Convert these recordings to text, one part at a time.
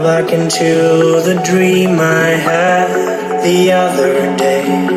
Back into the dream I had the other day.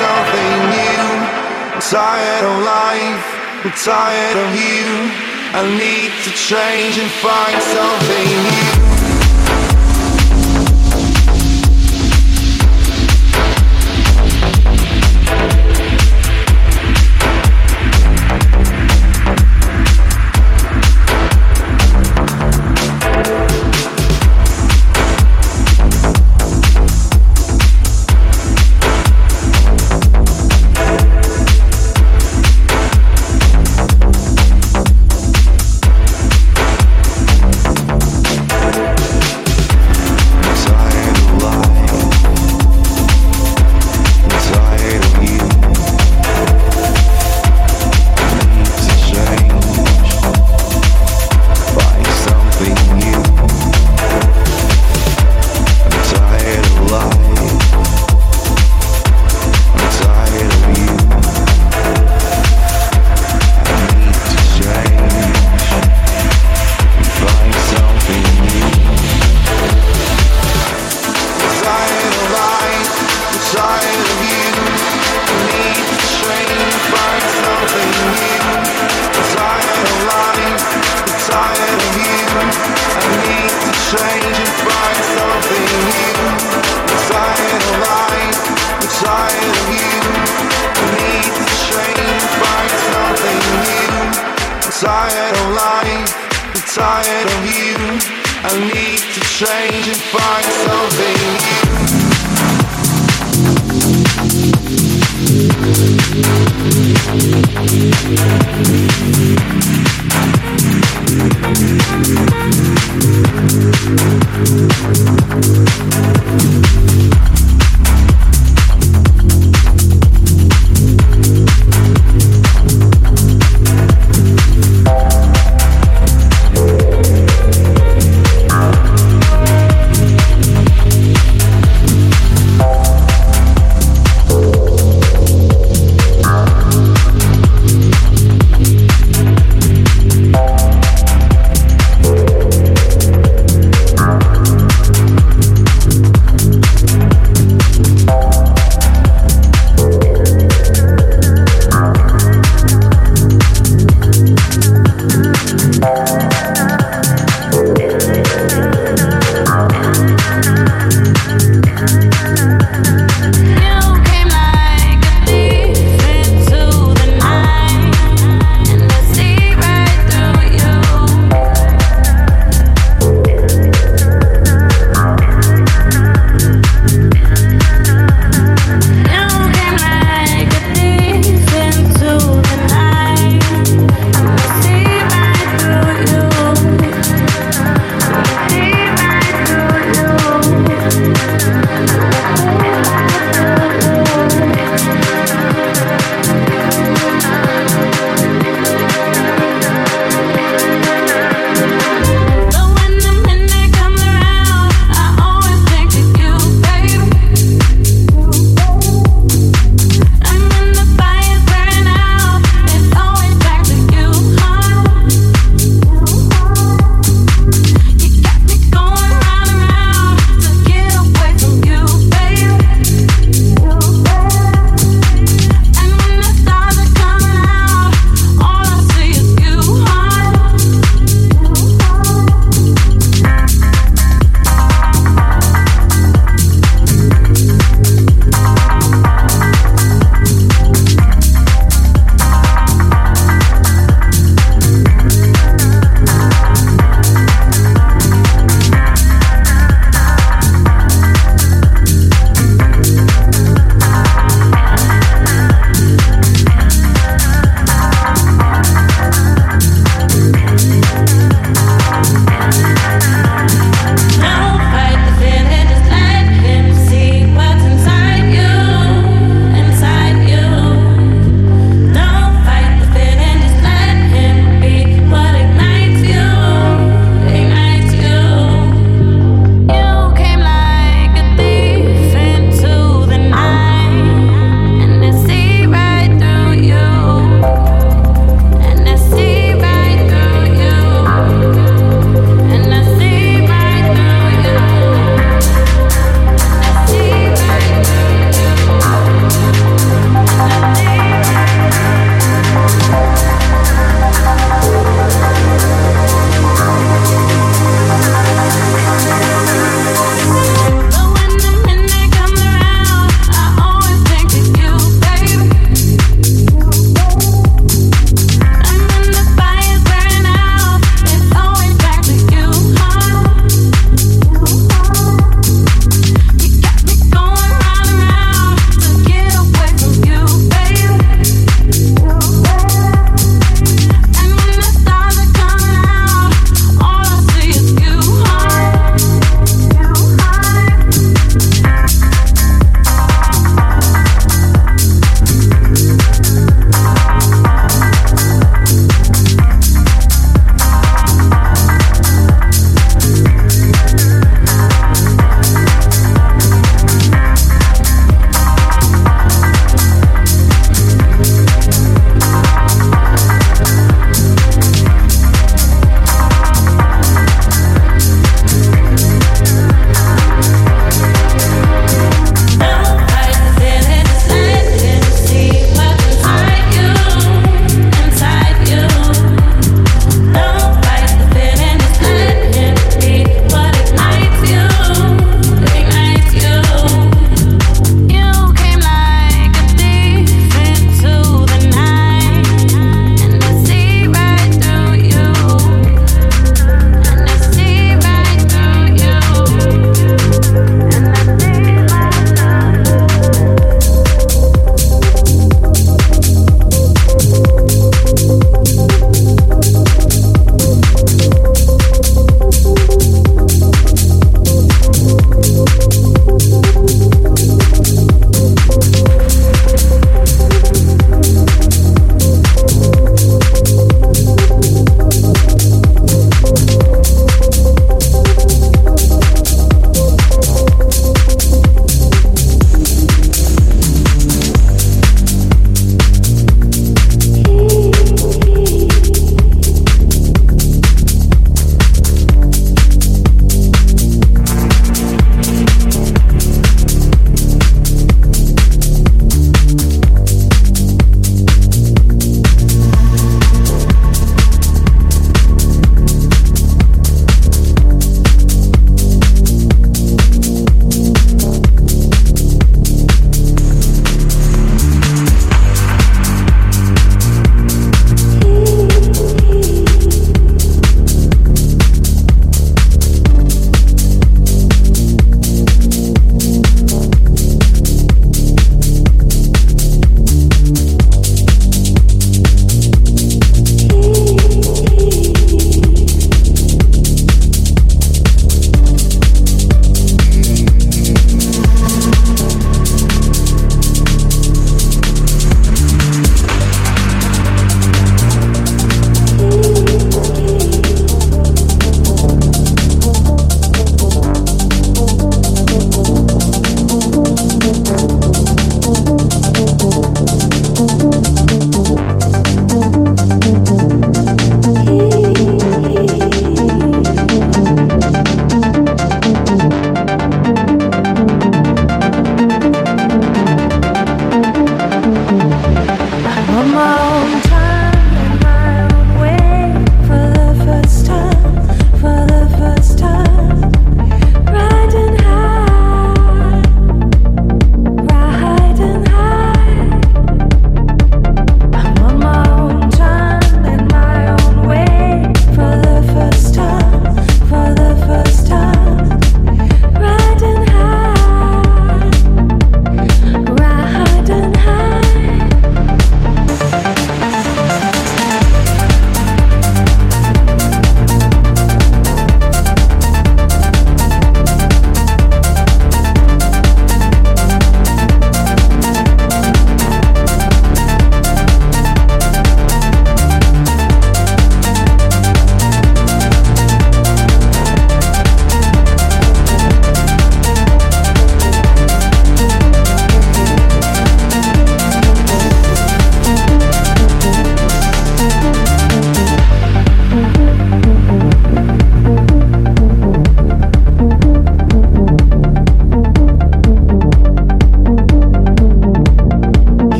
something new. I'm tired of life, I'm tired of you. I need to change and find something new.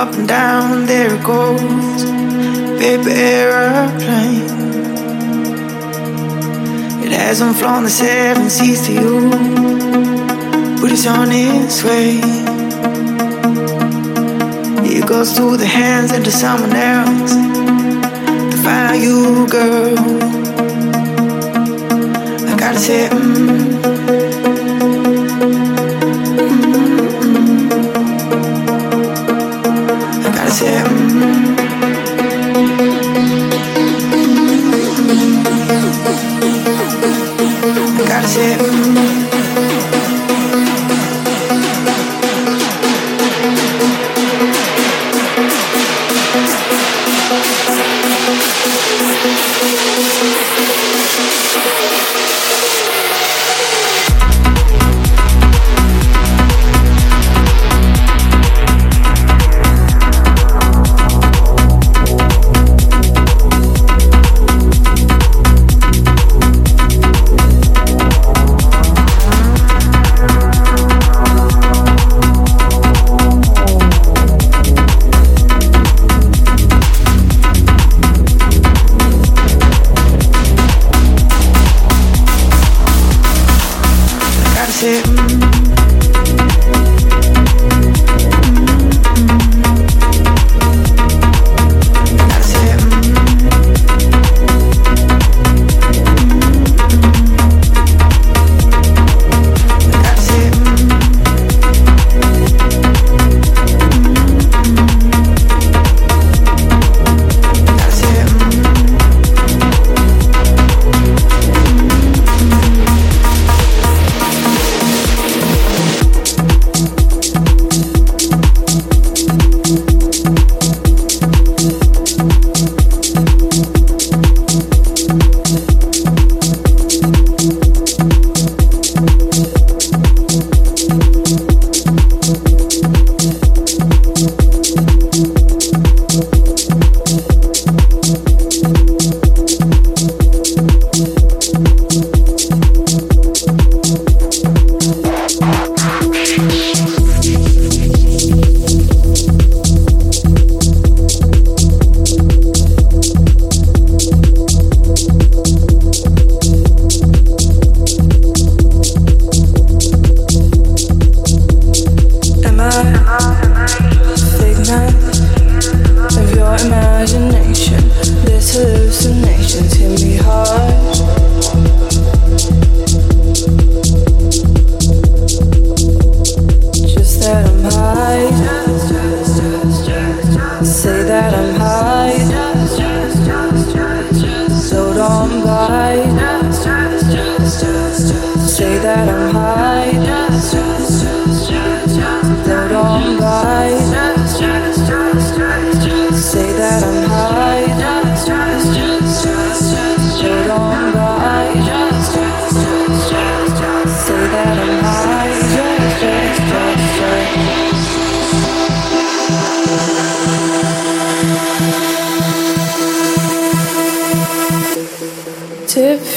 Up and down, there it goes, paper aeroplane. It hasn't flown the seven seas to you, but it's on its way. It goes through the hands into someone else to find you, girl I gotta say, mm, I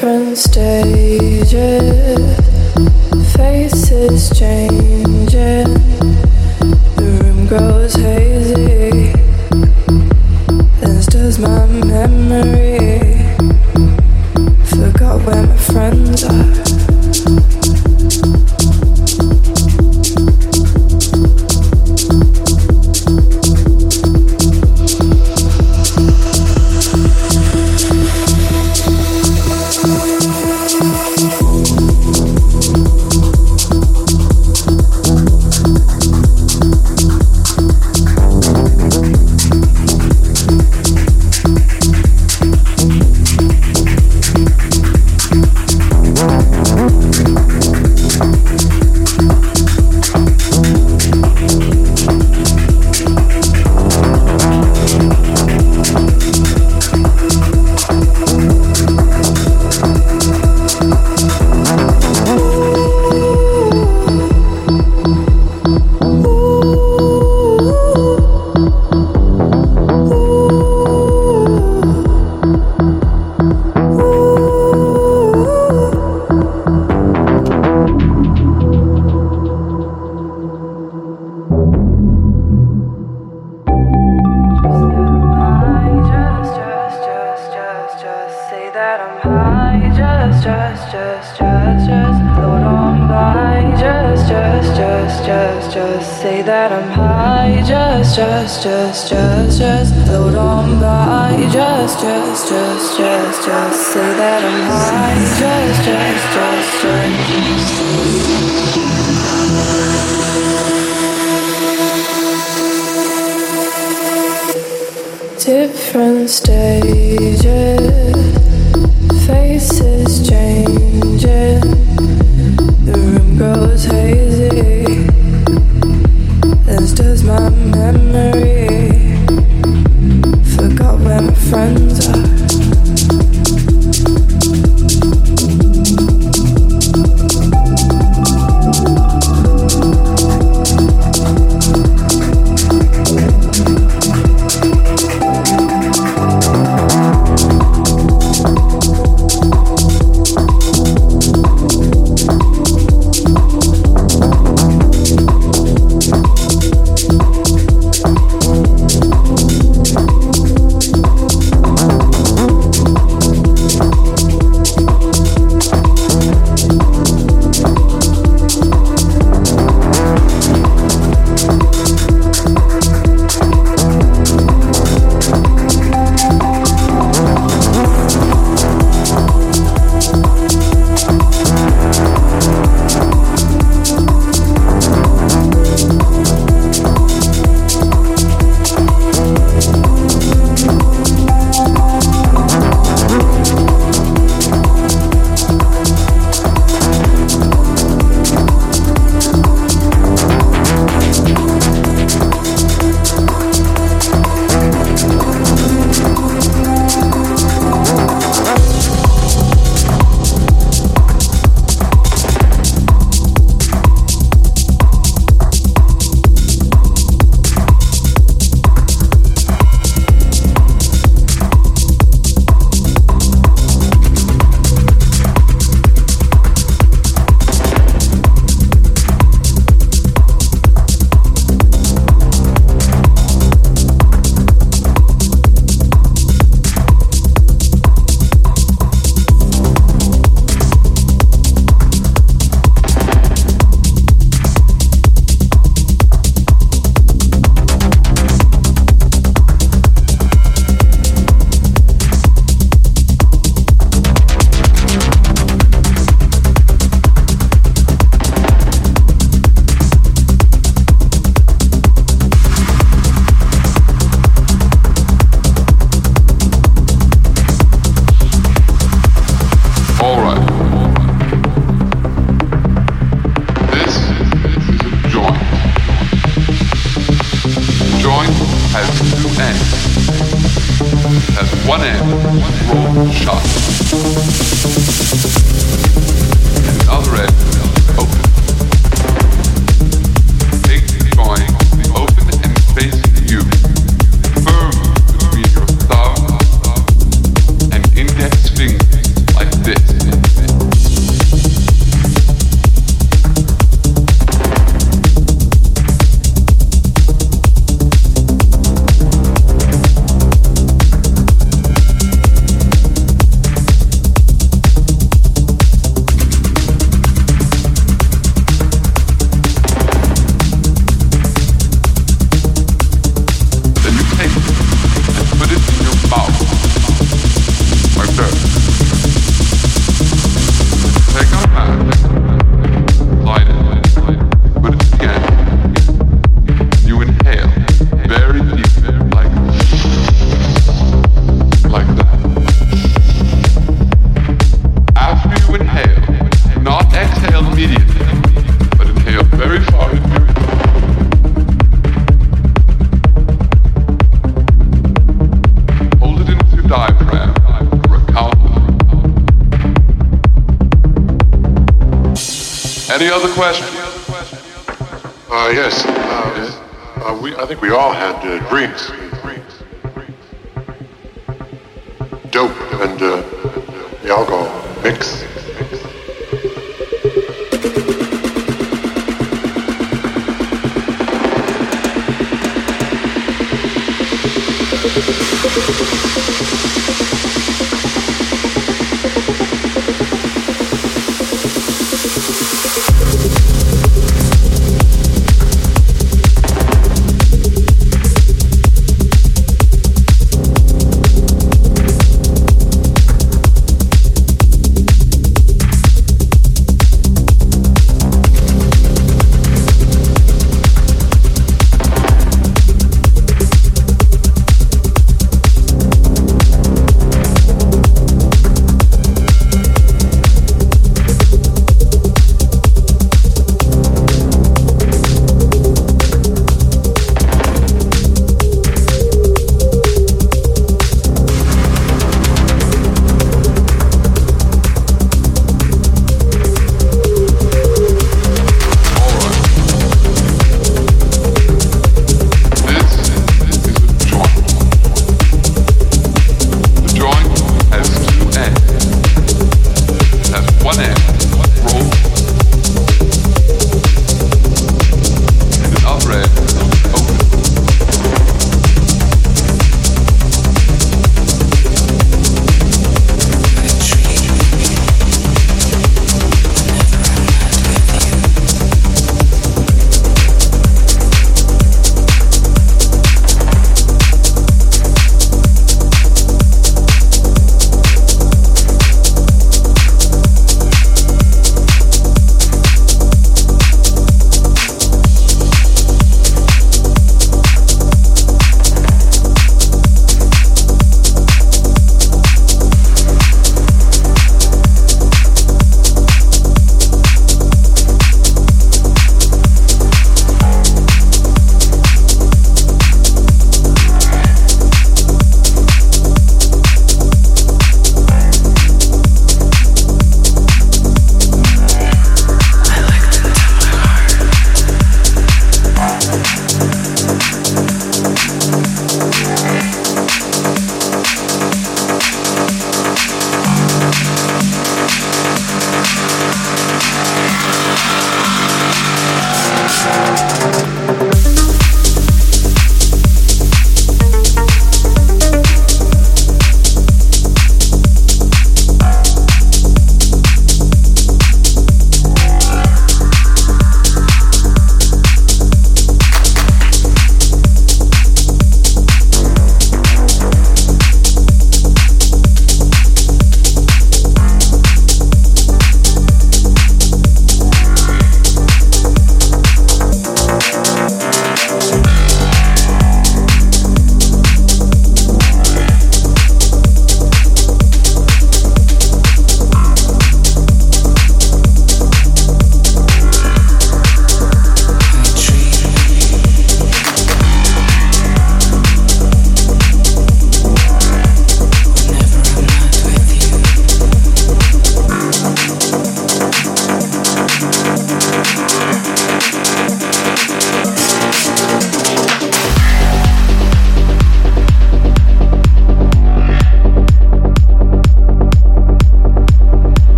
Wow.